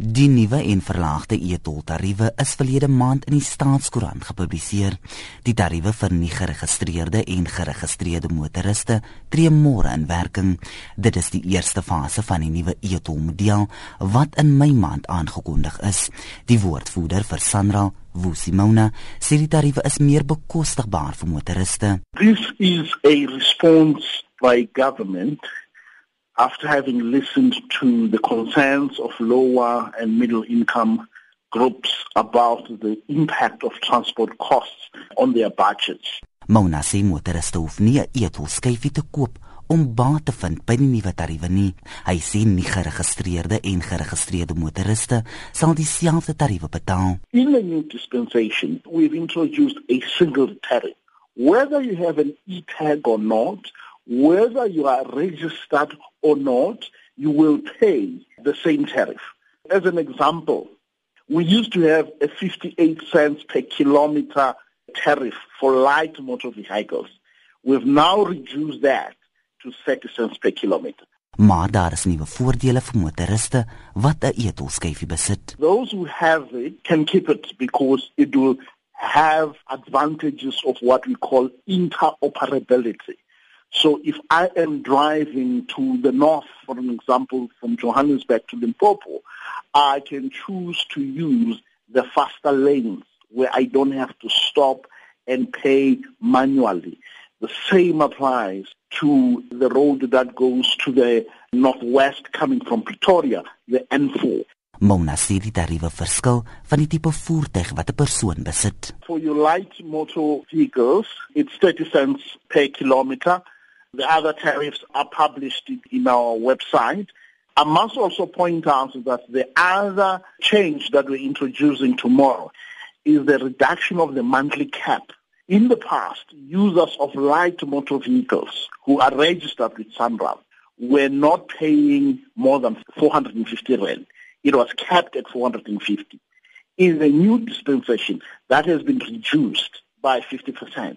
Die nuwe en verlaagde e-toltariewe is verlede maand in die Staatskoerant gepubliseer. Die tariewe vir nie geregistreerde en geregistreerde motoriste tree môre in werking. Dit is die eerste fase van die nuwe e-tolmodel wat in Mei maand aangekondig is. Die woordvoerder vir Sanral, Wusimona, sê die tariewe is meer bekostigbaar vir motoriste. This is a response by government after having listened to the concerns of lower and middle income groups about the impact of transport costs on their budgets. Mona sê motoriste hoef nie 'n etelskyfie te koop om baat te vind by die nuwe tariewe nie. Hy sê nie geregistreerde en geregistreerde motoriste sal dieselfde tariewe betaal. In the new dispensation, we've introduced a single tariff. Whether you have an e-tag or not, whether you are registered or not, you will pay the same tariff. As an example, we used to have a 58 cents per kilometer tariff for light motor vehicles. We've now reduced that to 30 cents per kilometer. Maar daar is nuwe voordele vir motoriste wat 'n etelskyfie besit. Those who have it can keep it because it will have advantages of what we call interoperability. So if I am driving to the north, for an example, from Johannesburg to Limpopo, I can choose to use the faster lanes where I don't have to stop and pay manually. The same applies to the road that goes to the northwest coming from Pretoria, the N4. Mona sê tariewe verskil van die tipe voertuig wat 'n persoon besit. For your light motor vehicles, it's 30 cents per kilometer. The other tariffs are published in our website. I must also point out that the other change that we're introducing tomorrow is the reduction of the monthly cap. In the past, users of light motor vehicles who are registered with Sunram were not paying more than 450 rand. It was capped at 450. In the new dispensation, that has been reduced by 50%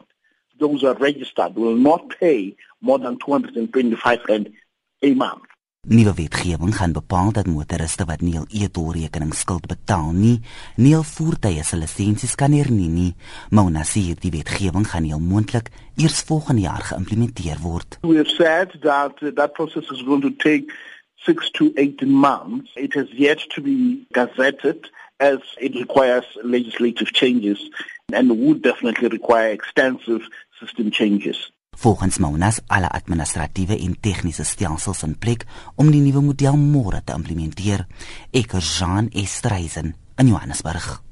those who are registered will not pay more than 225 rand a month. Nuwe wetgewing gaan bepaal dat motoriste wat nie 'n e-tolrekening skuld betaal nie, nie hul voertuie se lisensies kan hernie nie. Mona sê die wetgewing gaan heel moontlik eers volgende jaar geïmplementeer word. We have said that uh, that process is going to take 6 to 18 months. It has yet to be gazetted as it requires legislative changes and would definitely require extensive system changes. Volgens Maunas alle administratiewe en tegniese stelsels in plek om die nuwe model môre te implementeer. Ek is Jean Estreisen in Johannesburg.